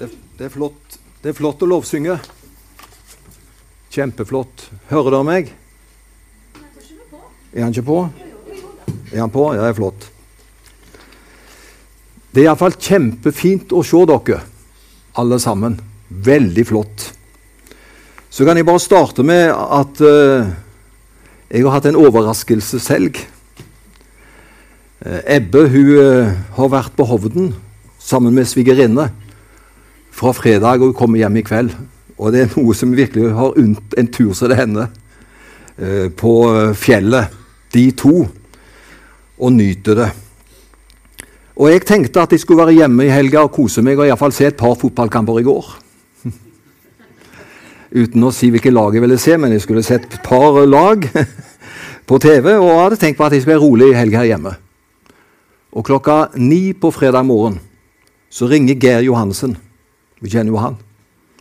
Det, det, er flott. det er flott å lovsynge. Kjempeflott. Hører dere meg? Er han ikke på? Er han på? Ja, det er flott. Det er iallfall kjempefint å se dere, alle sammen. Veldig flott. Så kan jeg bare starte med at uh, jeg har hatt en overraskelseshelg. Uh, Ebbe hun uh, har vært på Hovden sammen med svigerinne fra fredag og kommer hjem i kveld. Og det er noe som virkelig har unnt en tur som det hender eh, på fjellet, de to, og nyter det. Og jeg tenkte at jeg skulle være hjemme i helga og kose meg og iallfall se et par fotballkamper i går. Uten å si hvilket lag jeg ville se, men jeg skulle sett et par lag på TV. Og hadde tenkt på at jeg skulle være rolig i helga her hjemme. Og klokka ni på fredag morgen så ringer Geir Johansen. Vi kjenner jo han.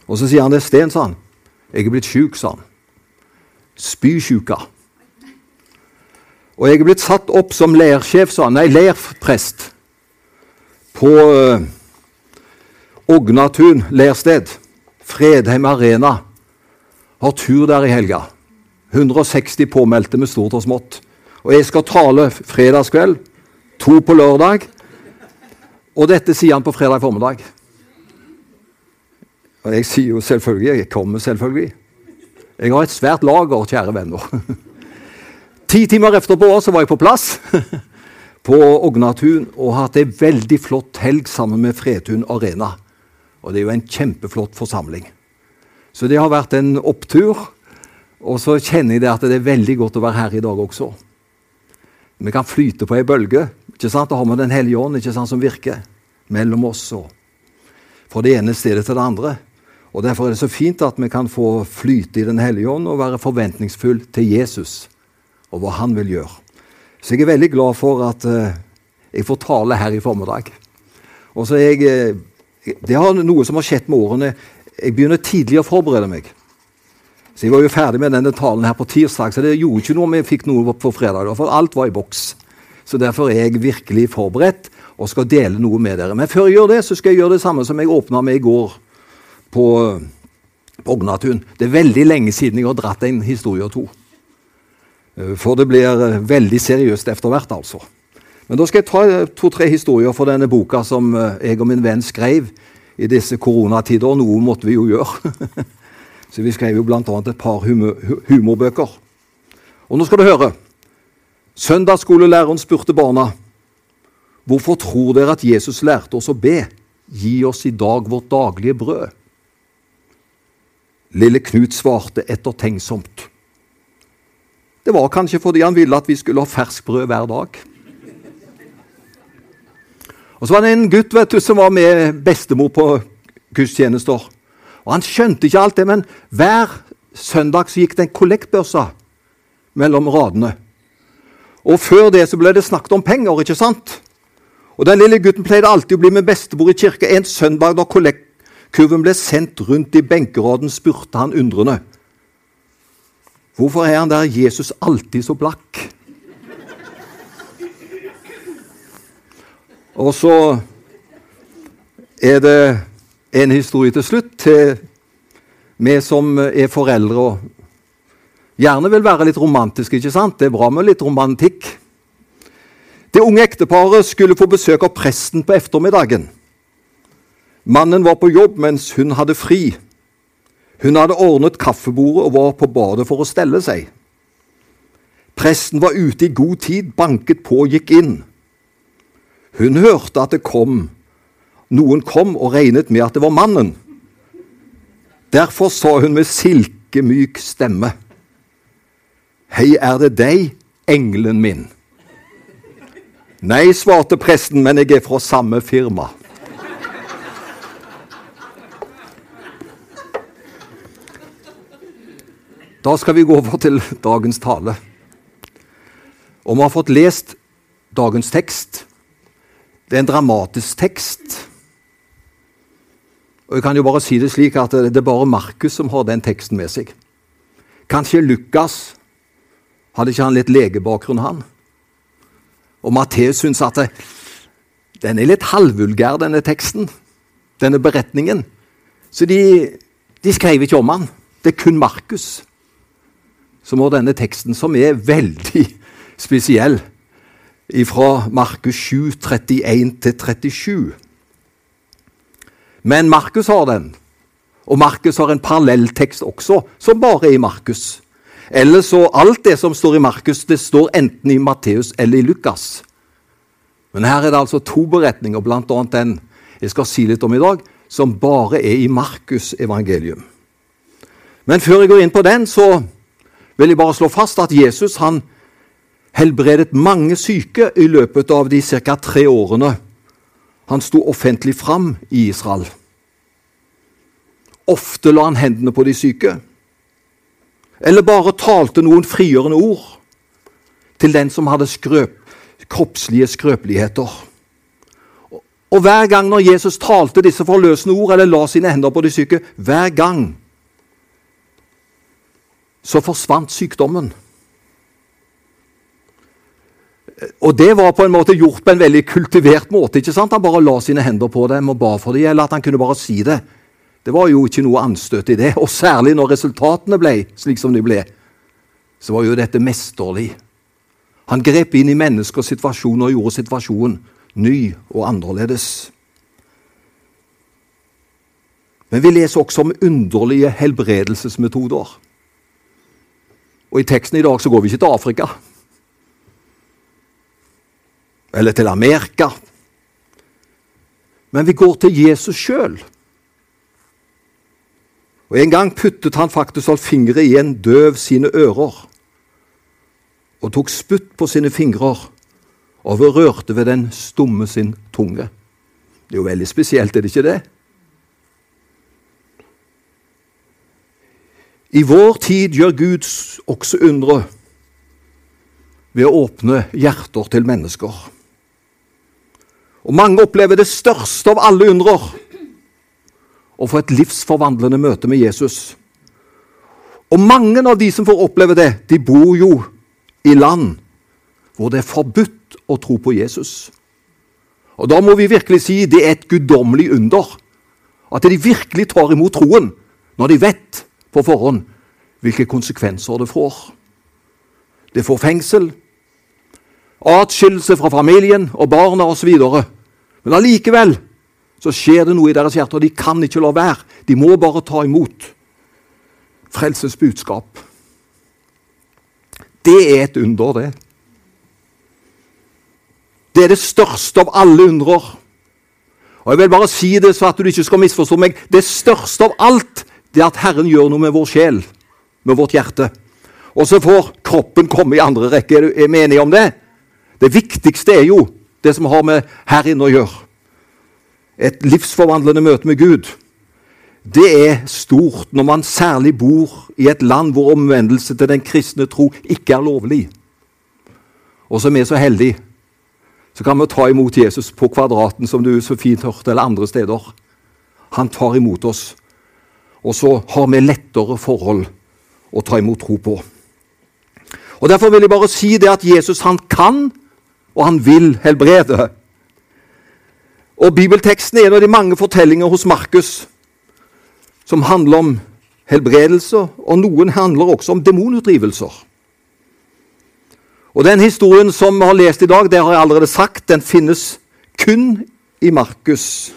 Og så sier han det er Sten, sa han. Jeg er blitt sjuk, sa han. Spysjuka. Og jeg er blitt satt opp som leirsjef, sa han. Nei, leirprest. På uh, Ognatun leirsted. Fredheim Arena. Har tur der i helga. 160 påmeldte med stort og smått. Og jeg skal tale fredagskveld. To på lørdag. Og dette sier han på fredag formiddag. Og jeg sier jo selvfølgelig Jeg kommer selvfølgelig. Jeg har et svært lager, kjære venner. Ti timer etterpå så var jeg på plass på Ognatun og hatt ei veldig flott helg sammen med Fredtun Arena. Og det er jo en kjempeflott forsamling. Så det har vært en opptur. Og så kjenner jeg det at det er veldig godt å være her i dag også. Vi kan flyte på ei bølge. ikke sant? Da har vi Den hellige ånd ikke sant, som virker mellom oss og fra det ene stedet til det andre. Og Derfor er det så fint at vi kan få flyte i Den hellige ånd og være forventningsfull til Jesus og hva han vil gjøre. Så jeg er veldig glad for at uh, jeg får tale her i formiddag. Og så er jeg, uh, Det har noe som har skjedd med årene. Jeg begynner tidlig å forberede meg. Så Jeg var jo ferdig med denne talen her på tirsdag, så det gjorde ikke noe om jeg fikk noe på fredag. For alt var i boks. Så Derfor er jeg virkelig forberedt og skal dele noe med dere. Men før jeg gjør det, så skal jeg gjøre det samme som jeg åpna med i går på, Ognatun. Det er veldig lenge siden jeg har dratt en historie og to. Eh, for det blir eh, veldig seriøst etter hvert, altså. Men da skal jeg ta eh, to-tre historier for denne boka som jeg og min venn skrev i disse koronatider. Noe måtte vi jo gjøre. Så vi skrev jo bl.a. et par humorbøker. Og nå skal du høre. Søndagsskolelæreren spurte barna hvorfor tror dere at Jesus lærte oss å be. Gi oss i dag vårt daglige brød. Lille Knut svarte ettertenksomt. Det var kanskje fordi han ville at vi skulle ha ferskbrød hver dag. Og Så var det en gutt vet du, som var med bestemor på gudstjenester. Og Han skjønte ikke alt det, men hver søndag så gikk det en kollektbørse mellom radene. Og Før det så ble det snakket om penger. ikke sant? Og Den lille gutten pleide alltid å bli med bestemor i kirke en søndag da kollekt Kurven ble sendt rundt i benkeraden, spurte han undrende. Hvorfor er han der Jesus alltid så blakk? Og så er det en historie til slutt til vi som er foreldre og gjerne vil være litt romantiske. ikke sant? Det er bra med litt romantikk. Det unge ekteparet skulle få besøk av presten på ettermiddagen. Mannen var på jobb mens hun hadde fri. Hun hadde ordnet kaffebordet og var på badet for å stelle seg. Presten var ute i god tid, banket på og gikk inn. Hun hørte at det kom. Noen kom og regnet med at det var mannen. Derfor sa hun med silkemyk stemme. Hei, er det deg, engelen min? Nei, svarte presten, men jeg er fra samme firma. Da skal vi gå over til dagens tale. Og vi har fått lest dagens tekst. Det er en dramatisk tekst. Og jeg kan jo bare si det slik at det er bare Markus som har den teksten med seg. Kanskje Lukas Hadde ikke han litt legebakgrunn, han? Og Matteus syns at det, den er litt halvvulgær, denne teksten. denne beretningen. Så de, de skrev ikke om han. Det er kun Markus som har denne teksten, som er veldig spesiell. Fra Markus 7, 31 37. Men Markus har den. Og Markus har en parallelltekst også, som bare er i Markus. Eller så alt det som står i Markus, det står enten i Matteus eller i Lukas. Men her er det altså to beretninger, bl.a. den jeg skal si litt om i dag, som bare er i Markus' evangelium. Men før jeg går inn på den, så vil jeg bare slå fast at Jesus han helbredet mange syke i løpet av de ca. tre årene han sto offentlig fram i Israel. Ofte la han hendene på de syke, eller bare talte noen frigjørende ord til den som hadde skrøp, kroppslige skrøpeligheter. Og hver gang når Jesus talte disse forløsende ord eller la sine hender på de syke, hver gang så forsvant sykdommen. Og det var på en måte gjort på en veldig kultivert måte. ikke sant? Han bare la sine hender på dem og ba for dem, eller at han kunne bare si det. Det var jo ikke noe anstøt i det. Og særlig når resultatene ble slik som de ble, så var jo dette mesterlig. Han grep inn i menneskers situasjon og gjorde situasjonen ny og annerledes. Men vi leser også om underlige helbredelsesmetoder. Og i teksten i dag så går vi ikke til Afrika. Eller til Amerika. Men vi går til Jesus sjøl. Og En gang puttet han faktisk alt fingre i en døv sine ører og tok spytt på sine fingre og rørte ved den stumme sin tunge. Det er jo veldig spesielt, er det ikke det? I vår tid gjør Gud også undre ved å åpne hjerter til mennesker. Og mange opplever det største av alle undrer å få et livsforvandlende møte med Jesus. Og mange av de som får oppleve det, de bor jo i land hvor det er forbudt å tro på Jesus. Og Da må vi virkelig si det er et guddommelig under. At de virkelig tar imot troen når de vet på forhånd hvilke konsekvenser det får. Det får fengsel, atskillelse fra familien og barna osv. Men allikevel så skjer det noe i deres hjerter. De kan ikke la være. De må bare ta imot frelsens budskap. Det er et under, det. Det er det største av alle undrer. Og Jeg vil bare si det så at du ikke skal misforstå meg. Det største av alt det er at Herren gjør noe med vår sjel, med vårt hjerte. Og så får kroppen komme i andre rekke. Er vi enige om det? Det viktigste er jo det som har med her inne å gjøre. Et livsforvandlende møte med Gud. Det er stort når man særlig bor i et land hvor omvendelse til den kristne tro ikke er lovlig. Og som er så heldig, så kan vi ta imot Jesus på Kvadraten, som du så fint hørte, eller andre steder. Han tar imot oss. Og så har vi lettere forhold å ta imot tro på. Og Derfor vil jeg bare si det at Jesus han kan, og han vil helbrede. Og Bibelteksten er en av de mange fortellinger hos Markus som handler om helbredelse, og noen handler også om demonutdrivelser. Og Den historien som vi har lest i dag, det har jeg allerede sagt, den finnes kun i Markus.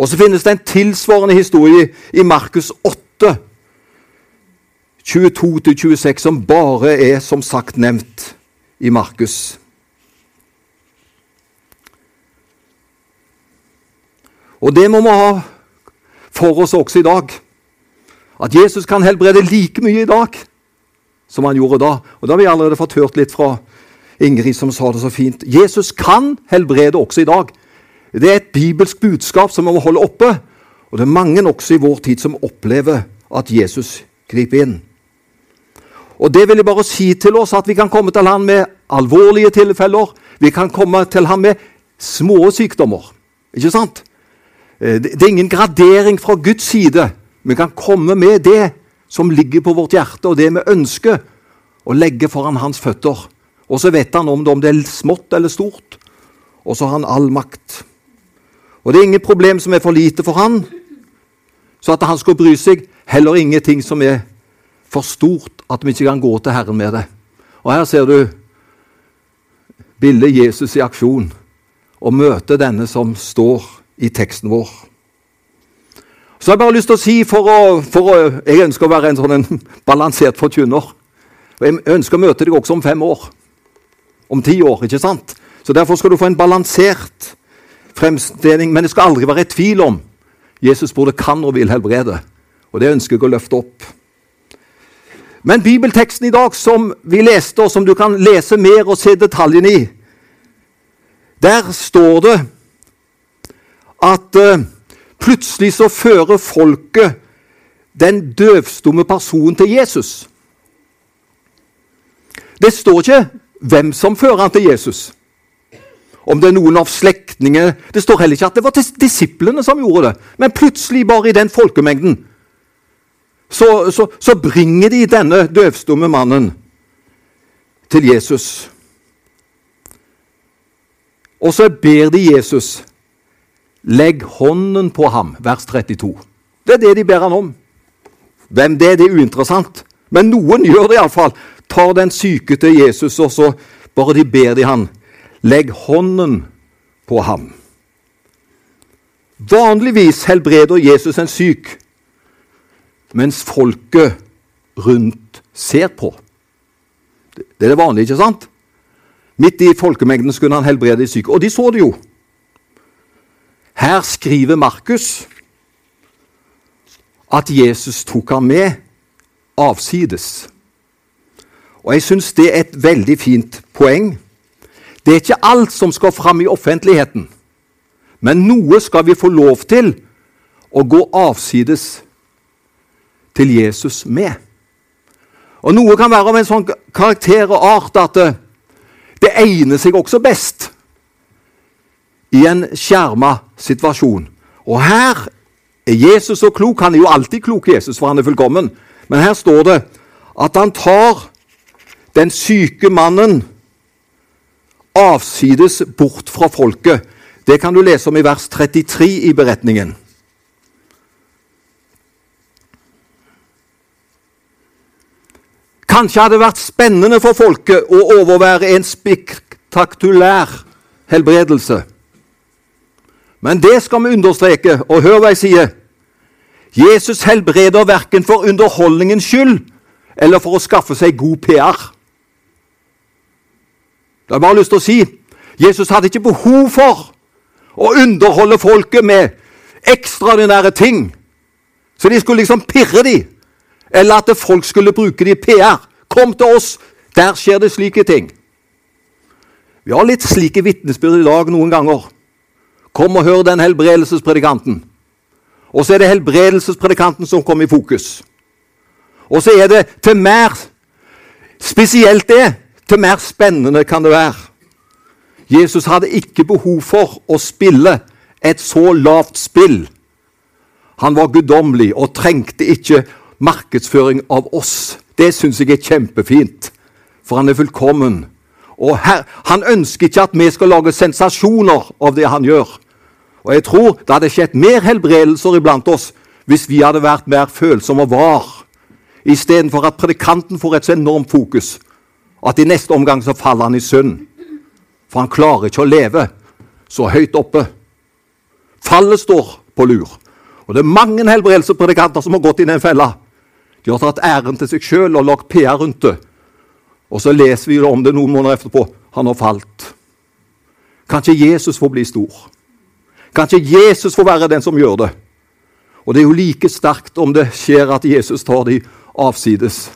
Og så finnes det en tilsvarende historie i Markus 8, 22-26, som bare er som sagt nevnt i Markus. Og det må vi ha for oss også i dag. At Jesus kan helbrede like mye i dag som han gjorde da. Og Da har vi allerede fått hørt litt fra Ingrid, som sa det så fint. Jesus kan helbrede også i dag. Det er et bibelsk budskap som vi må holde oppe. Og det er mange også i vår tid som opplever at Jesus griper inn. Og Det vil jeg bare si til oss, at vi kan komme til ham med alvorlige tilfeller. Vi kan komme til ham med små sykdommer. Ikke sant? Eh, det er ingen gradering fra Guds side. Vi kan komme med det som ligger på vårt hjerte, og det vi ønsker å legge foran hans føtter. Og så vet han om det, om det er smått eller stort, og så har han all makt. Og det er ingen problem som er for lite for han, så at han skal bry seg. Heller ingenting som er for stort at vi ikke kan gå til Herren med det. Og her ser du bildet Jesus i aksjon, og møte denne som står i teksten vår. Så har jeg bare lyst til å si, for å, for å, Jeg ønsker å være en sånn en balansert forkynner. Og Jeg ønsker å møte deg også om fem år. Om ti år, ikke sant? Så Derfor skal du få en balansert fremstilling. Men det skal aldri være tvil om Jesus både kan og vil helbrede. Og det ønsker jeg å løfte opp. Men bibelteksten i dag som vi leste, og som du kan lese mer og se detaljene i, der står det at uh, plutselig så fører folket den døvstumme personen til Jesus. Det står ikke hvem som fører han til Jesus. Om det er noen av slektningene Det står heller ikke at det var disiplene som gjorde det. Men plutselig, bare i den folkemengden, så, så, så bringer de denne døvstumme mannen til Jesus. Og så ber de Jesus legg hånden på ham, vers 32. Det er det de ber han om. Hvem det er, det er uinteressant. Men noen gjør det iallfall. Tar den syke til Jesus, og så bare de ber de han. Legg hånden på ham. Vanligvis helbreder Jesus en syk mens folket rundt ser på. Det er det vanlige, ikke sant? Midt i folkemengden skulle han helbrede de syke. Og de så det jo. Her skriver Markus at Jesus tok ham med avsides. Og jeg syns det er et veldig fint poeng. Det er ikke alt som skal fram i offentligheten, men noe skal vi få lov til å gå avsides til Jesus med. Og Noe kan være av en sånn karakter og art at det, det egner seg også best i en skjerma situasjon. Og her er Jesus så klok. Han er jo alltid klok, Jesus, for han er fullkommen. Men her står det at han tar den syke mannen avsides bort fra folket. Det kan du lese om i vers 33 i beretningen. Kanskje hadde det vært spennende for folket å overvære en spektakulær helbredelse. Men det skal vi understreke, og hør hva jeg sier. Jesus helbreder verken for underholdningens skyld eller for å skaffe seg god PR. Det har jeg bare lyst til å si. Jesus hadde ikke behov for å underholde folket med ekstraordinære ting, så de skulle liksom pirre dem eller at folk skulle bruke dem i PR. Kom til oss, der skjer det slike ting. Vi har litt slike vitnesbyrd i dag noen ganger. Kom og hør den helbredelsespredikanten. Og så er det helbredelsespredikanten som kommer i fokus. Og så er det til mer Spesielt det. Til mer spennende kan det være. Jesus hadde ikke behov for å spille et så lavt spill. Han var guddommelig og trengte ikke markedsføring av oss. Det syns jeg er kjempefint, for han er fullkommen. Og her, Han ønsker ikke at vi skal lage sensasjoner av det han gjør. Og jeg tror det hadde skjedd mer helbredelser iblant oss hvis vi hadde vært mer følsomme og var, istedenfor at predikanten får et så enormt fokus at i neste omgang så faller han i synd. For han klarer ikke å leve så høyt oppe. Fallet står på lur. Og det er mange helbredelsespredikanter som har gått i den fella. De har tatt æren til seg sjøl og lagt PR rundt det. Og så leser vi om det noen måneder etterpå. Han har falt. Kan ikke Jesus få bli stor? Kan ikke Jesus få være den som gjør det? Og det er jo like sterkt om det skjer at Jesus tar de avsides.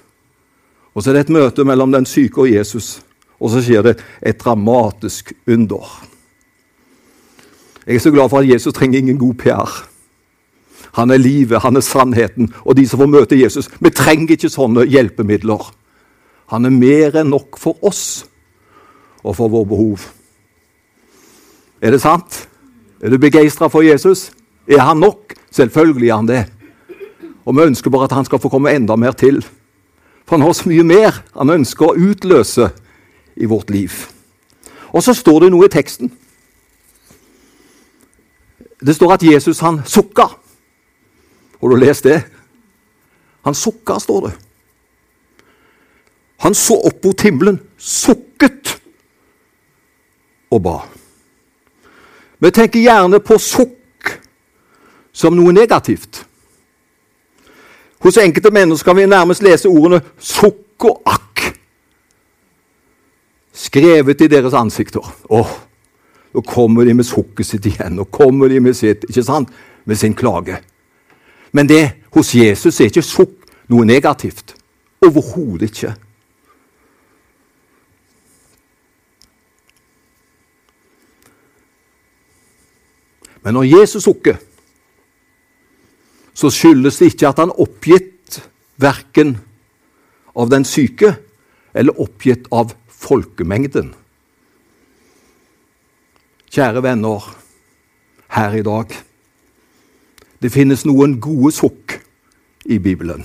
Og så er det et møte mellom den syke og Jesus, og så skjer det et dramatisk under. Jeg er så glad for at Jesus trenger ingen god PR. Han er livet, han er sannheten. Og de som får møte Jesus Vi trenger ikke sånne hjelpemidler. Han er mer enn nok for oss og for vår behov. Er det sant? Er du begeistra for Jesus? Er han nok? Selvfølgelig er han det. Og vi ønsker bare at han skal få komme enda mer til. For han har så mye mer han ønsker å utløse i vårt liv. Og så står det noe i teksten Det står at Jesus han sukka. Har du lest det? Han sukka, står det. Han så opp mot himmelen, sukket og ba. Vi tenker gjerne på sukk som noe negativt. Hos enkelte mennesker kan vi nærmest lese ordene 'sukk og akk' skrevet i deres ansikter. Åh, Nå kommer de med sukket sitt igjen, Nå kommer de med, sitt, ikke sant? med sin klage. Men det hos Jesus er ikke sukk noe negativt. Overhodet ikke. Men når Jesus sukker, så skyldes det ikke at han oppgitt verken av den syke eller oppgitt av folkemengden. Kjære venner her i dag. Det finnes noen gode sukk i Bibelen.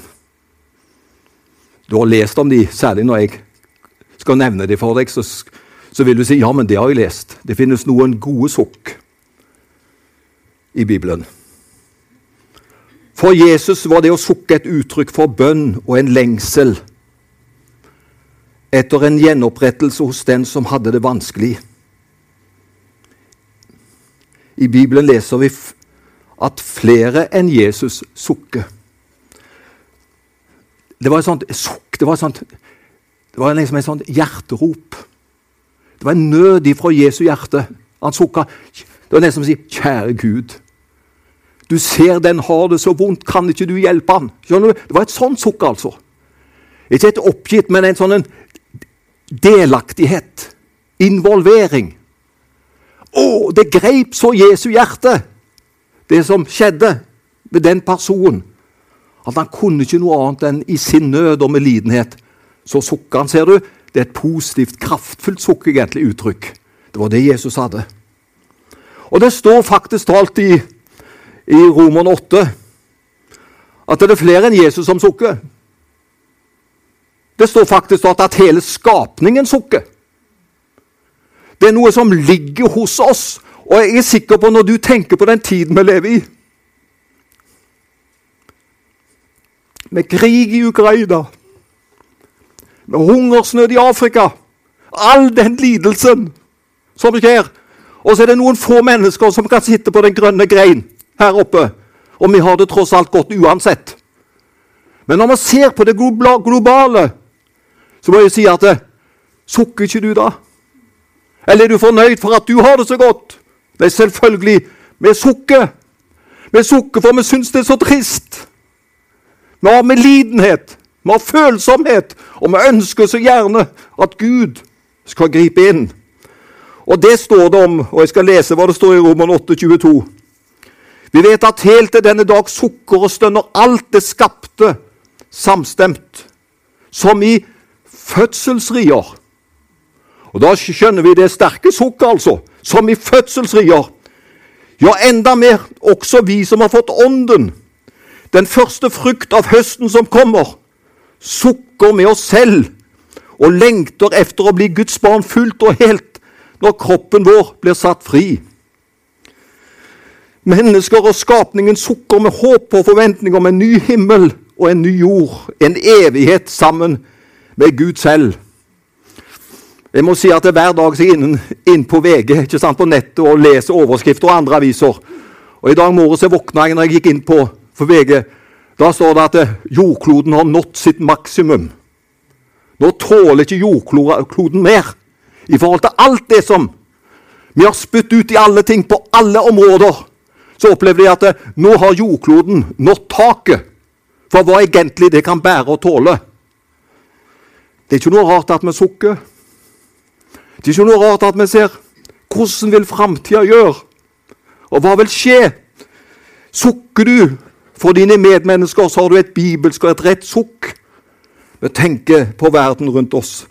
Du har lest om de, særlig når jeg skal nevne de for deg, så, så vil du si ja, men det har jeg lest. Det finnes noen gode sukk i Bibelen. For Jesus var det å sukke et uttrykk for bønn og en lengsel etter en gjenopprettelse hos den som hadde det vanskelig. I Bibelen leser vi at flere enn Jesus sukker. Det var et sånt sukk, det var, sånt, det var liksom et sånt hjerterop. Det var en nød ifra Jesu hjerte. Han sukka. Det var nesten som å si 'Kjære Gud'. Du ser den har det så vondt, kan ikke du hjelpe han? Skjønner du? Det var et sånt sukk, altså. Ikke et oppgitt, men en sånn delaktighet. Involvering. Å, det greip så Jesu hjerte, det som skjedde med den personen, at han kunne ikke noe annet enn i sin nød og med lidenhet. Så sukka han, ser du. Det er et positivt, kraftfullt sukk, egentlig, uttrykk. Det var det Jesus hadde. Og det står faktisk talt i, i Roman 8 at det er flere enn Jesus som sukker. Det står faktisk at hele skapningen sukker. Det er noe som ligger hos oss. Og jeg er sikker på, når du tenker på den tiden vi lever i Med krig i Ukraina, med hungersnød i Afrika All den lidelsen som skjer. Og så er det noen få mennesker som kan sitte på den grønne grein her oppe. Og vi har det tross alt godt uansett. Men når man ser på det globale, så må jeg si at Sukker ikke du da? Eller er du fornøyd for at du har det så godt? Er selvfølgelig vi sukker. Vi sukker for vi syns det er så trist. Vi har medlidenhet, vi har følsomhet, og vi ønsker så gjerne at Gud skal gripe inn. Og det står det om, og jeg skal lese hva det står i Roman 8, 22. Vi vet at helt til denne dag sukker og stønner alt det skapte samstemt, som i fødselsrier. Og Da skjønner vi det sterke sukket, altså. Som i fødselsrier. Ja, enda mer også vi som har fått Ånden. Den første frukt av høsten som kommer. Sukker med oss selv og lengter efter å bli Guds barn fullt og helt når kroppen vår blir satt fri. Mennesker og skapningen sukker med håp og forventning om en ny himmel og en ny jord, en evighet sammen med Gud selv. Jeg må si at det er Hver dag er jeg inn, inn på VG ikke sant, på nettet og leser overskrifter og andre aviser. Og I dag morges våkna jeg når jeg gikk inn på VG. Da står det at jordkloden har nådd sitt maksimum. Nå tåler ikke jordkloden mer i forhold til alt det som vi har spytt ut i alle ting på alle områder. Så opplever de at nå har jordkloden nådd taket for hva egentlig det kan bære og tåle. Det er ikke noe rart at vi sukker. Det er ikke noe rart at vi ser hvordan vil framtida gjøre, og hva vil skje? Sukker du for dine medmennesker, så har du et bibelsk og et rett sukk. Vi tenker på verden rundt oss.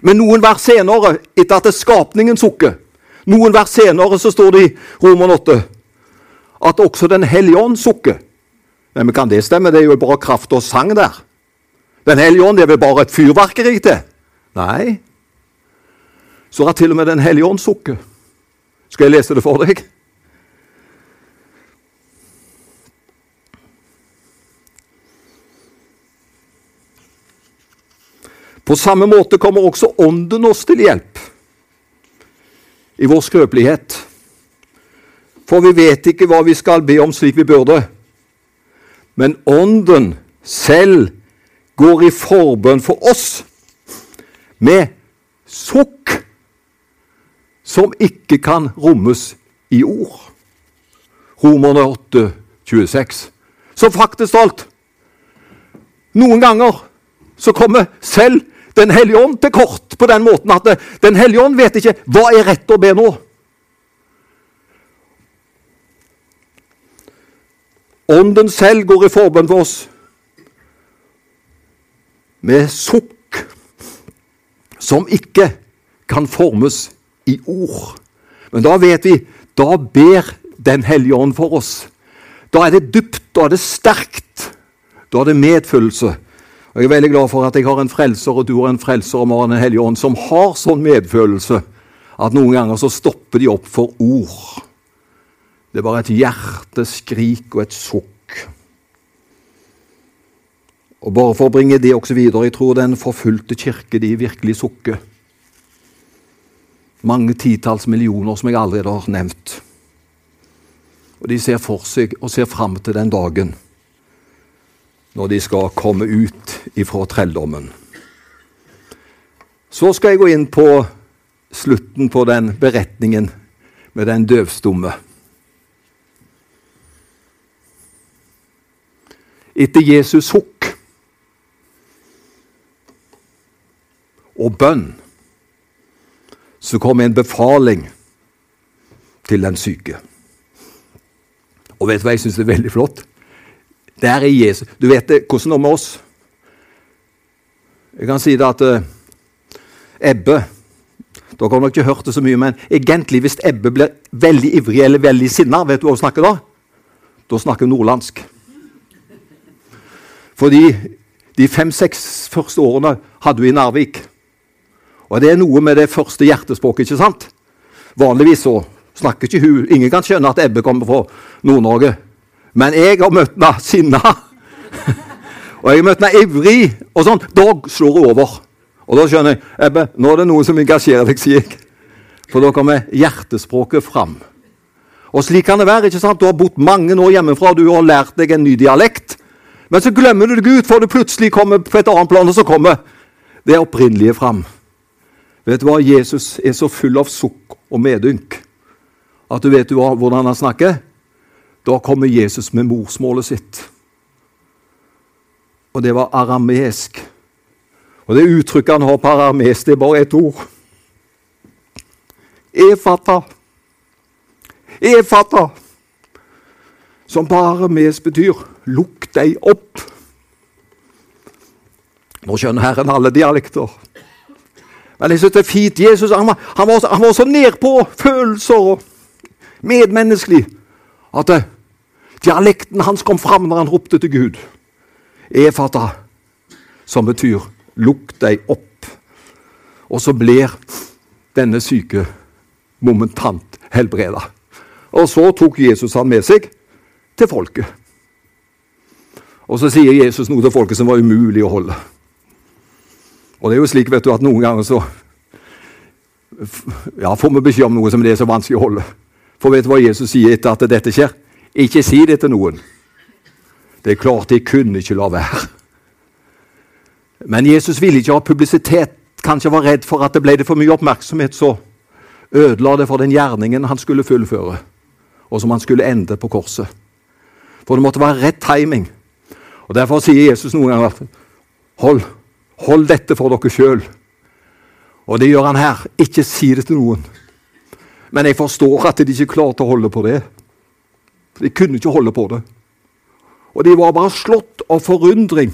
Men noen vers senere, etter at skapningen sukker, noen vers senere så står det i Roman 8 at også Den hellige ånd sukker. Men kan det stemme? Det er jo bare kraft og sang der. Den hellige ånd er vel bare et fyrverkeri til? Nei. Så har til og med Den hellige ånd sukker. Skal jeg lese det for deg? På samme måte kommer også Ånden oss til hjelp i vår skrøpelighet. For vi vet ikke hva vi skal be om slik vi burde. Men Ånden selv går i forbønn for oss med sukk som ikke kan rommes i ord. Romerne 8, 26. Så faktisk alt. Noen ganger så kommer selv Den hellige ånd til kort på den måten at Den hellige ånd vet ikke hva er rett å be nå. Ånden selv går i forbønn for oss med sukk som ikke kan formes i ord. Men da vet vi da ber Den hellige ånd for oss. Da er det dypt, da er det sterkt. Da er det medfølelse. Og Jeg er veldig glad for at jeg har en frelser, og du har en frelser og har Den hellige ånd, som har sånn medfølelse at noen ganger så stopper de opp for ord. Det bare et hjerteskrik og et sukk. Og Bare for å bringe det også videre Jeg tror den forfulgte kirke de virkelig sukker mange titalls millioner, som jeg allerede har nevnt. Og de ser for seg og ser fram til den dagen når de skal komme ut ifra trelldommen. Så skal jeg gå inn på slutten på den beretningen med den døvstumme. Etter Jesus sukk og bønn så kom en befaling til den syke. Og vet du hva jeg syns er veldig flott? Det er i Jesus. Du vet det, hvordan det er med oss. Jeg kan si det at uh, Ebbe Dere har nok ikke hørt det så mye, men egentlig hvis Ebbe blir veldig ivrig eller veldig sinna, vet du hva hun snakker da? Da snakker hun nordlandsk. Fordi de fem-seks første årene hadde hun i Narvik. Og det er noe med det første hjertespråket, ikke sant? Vanligvis så snakker ikke hun Ingen kan skjønne at Ebbe kommer fra Nord-Norge. Men jeg har møtt henne sinna. og jeg har møtt henne ivrig. Og sånn. Da slår hun over. Og da skjønner jeg Ebbe, nå er det noen som engasjerer deg, sier jeg. For da kommer hjertespråket fram. Og slik kan det være. ikke sant? Du har bodd mange år hjemmefra, du har lært deg en ny dialekt. Men så glemmer du det, Gud, for det plutselig kommer på et annet plan, og så kommer det opprinnelige fram. Vet du hva? Jesus er så full av sukk og medynk at du vet du hvordan han snakker? Da kommer Jesus med morsmålet sitt. Og det var aramesk. Og det uttrykket han har på aramesk, det er bare ett ord. Efata. Efata. Som bare mes betyr 'lukk deg opp'. Nå skjønner Herren alle dialekter. Men jeg synes det er fint. Jesus han var, han var, han var så nedpå følelser og medmenneskelig at det, dialekten hans kom fram når han ropte til Gud. Efata, som betyr 'lukk deg opp'. Og så blir denne syke momentant helbreda. Og så tok Jesus han med seg til folket. Og så sier Jesus noe til folket som var umulig å holde. Og det er jo slik vet du, at noen ganger så ja, får vi beskjed om noe som det er så vanskelig å holde. For vet du hva Jesus sier etter at dette skjer? Ikke si det til noen. Det er klart de kunne ikke la være. Men Jesus ville ikke ha publisitet. Kanskje var redd for at det ble det for mye oppmerksomhet, så ødela det for den gjerningen han skulle fullføre, og som han skulle ende på korset. For det måtte være rett timing. Og Derfor sier Jesus noen ganger hold Hold dette for dere sjøl. Og det gjør han her. Ikke si det til noen. Men jeg forstår at de ikke klarte å holde på det. For De kunne ikke holde på det. Og de var bare slått av forundring.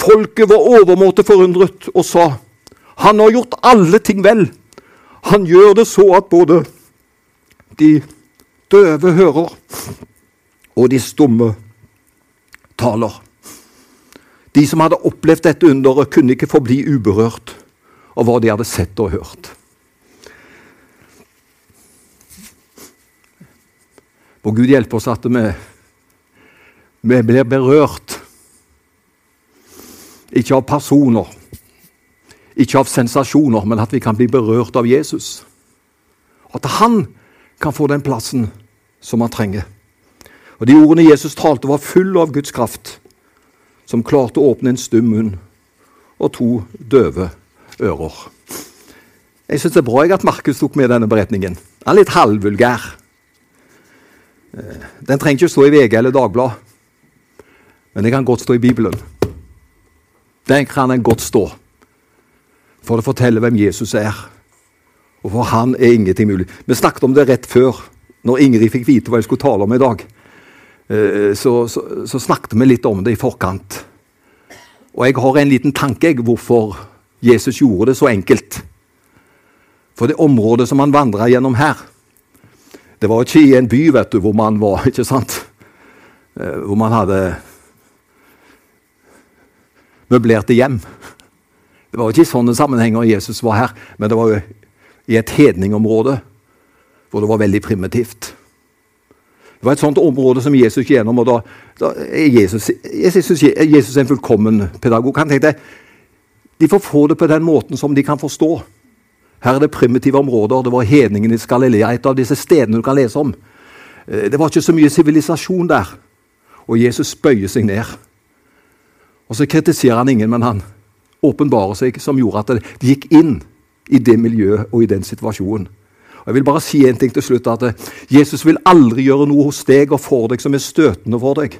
Folket var overmåte forundret og sa han har gjort alle ting vel. Han gjør det så at både de døve hører, og de stumme taler. De som hadde opplevd dette underet, kunne ikke forbli uberørt av hva de hadde sett og hørt. Må Gud hjelpe oss at vi, vi blir berørt Ikke av personer, ikke av sensasjoner, men at vi kan bli berørt av Jesus. At han kan få den plassen som han trenger. Og De ordene Jesus talte, var fulle av Guds kraft, som klarte å åpne en stum munn og to døve ører. Jeg syns det er bra jeg at Markus tok med denne beretningen. Den er litt halvvulgær. Eh, den trenger ikke stå i VG eller Dagbladet, men den kan godt stå i Bibelen. Den kan den godt stå, for det forteller hvem Jesus er. Og for han er ingenting mulig. Vi snakket om det rett før, når Ingrid fikk vite hva jeg skulle tale om i dag. Eh, så, så, så snakket vi litt om det i forkant. Og jeg har en liten tanke hvorfor Jesus gjorde det så enkelt. For det området som han vandra gjennom her, det var ikke i en by vet du, hvor man var, ikke sant? Eh, hvor man hadde møblerte hjem. Det var ikke i sånne sammenhenger Jesus var her, men det var jo i et hedningområde hvor det var veldig primitivt. Det var et sånt område som Jesus gjennom, og da, da er Jesus, Jesus, Jesus er en fullkommen pedagog. Han tenkte de får få det på den måten som de kan forstå. Her er det primitive områder. Det var hedningen i Galilea, et av disse stedene du kan lese om. Eh, det var ikke så mye sivilisasjon der. Og Jesus bøyer seg ned. Og Så kritiserer han ingen, men han åpenbarer seg, som gjorde at det gikk inn i det miljøet og i den situasjonen. Og Jeg vil bare si en ting til slutt, at eh, Jesus vil aldri gjøre noe hos deg og for deg som er støtende for deg.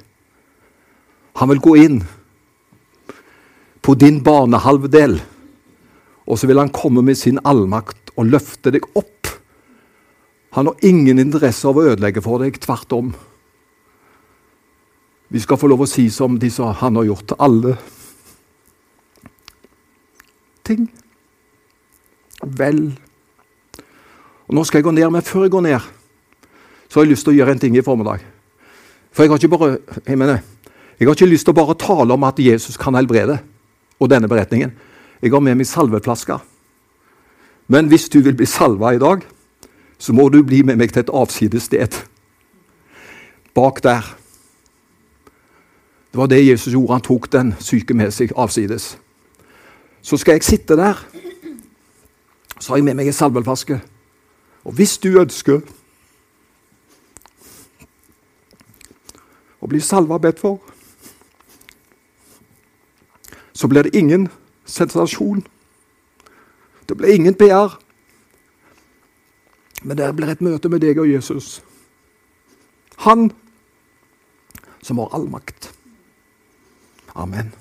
Han vil gå inn på din barnehalvdel, og så vil han komme med sin allmakt og løfte deg opp. Han har ingen interesse av å ødelegge for deg, tvert om. Vi skal få lov å si som de sa han har gjort til alle ting. Vel. Og Nå skal jeg gå ned, men før jeg går ned, så har jeg lyst til å gjøre en ting i formiddag. For jeg har ikke bare jeg, mener, jeg har ikke lyst til å bare tale om at Jesus kan helbrede, og denne beretningen. Jeg har med meg salveflasker. Men hvis du vil bli salva i dag, så må du bli med meg til et avsides sted. Bak der det var det Jesus gjorde. Han tok den syke med seg avsides. Så skal jeg sitte der. Så har jeg med meg en salveflaske. Og hvis du ønsker å bli salva bedt for, så blir det ingen sensasjon. Det blir ingen PR. Men det blir et møte med deg og Jesus. Han som har all makt. Amen.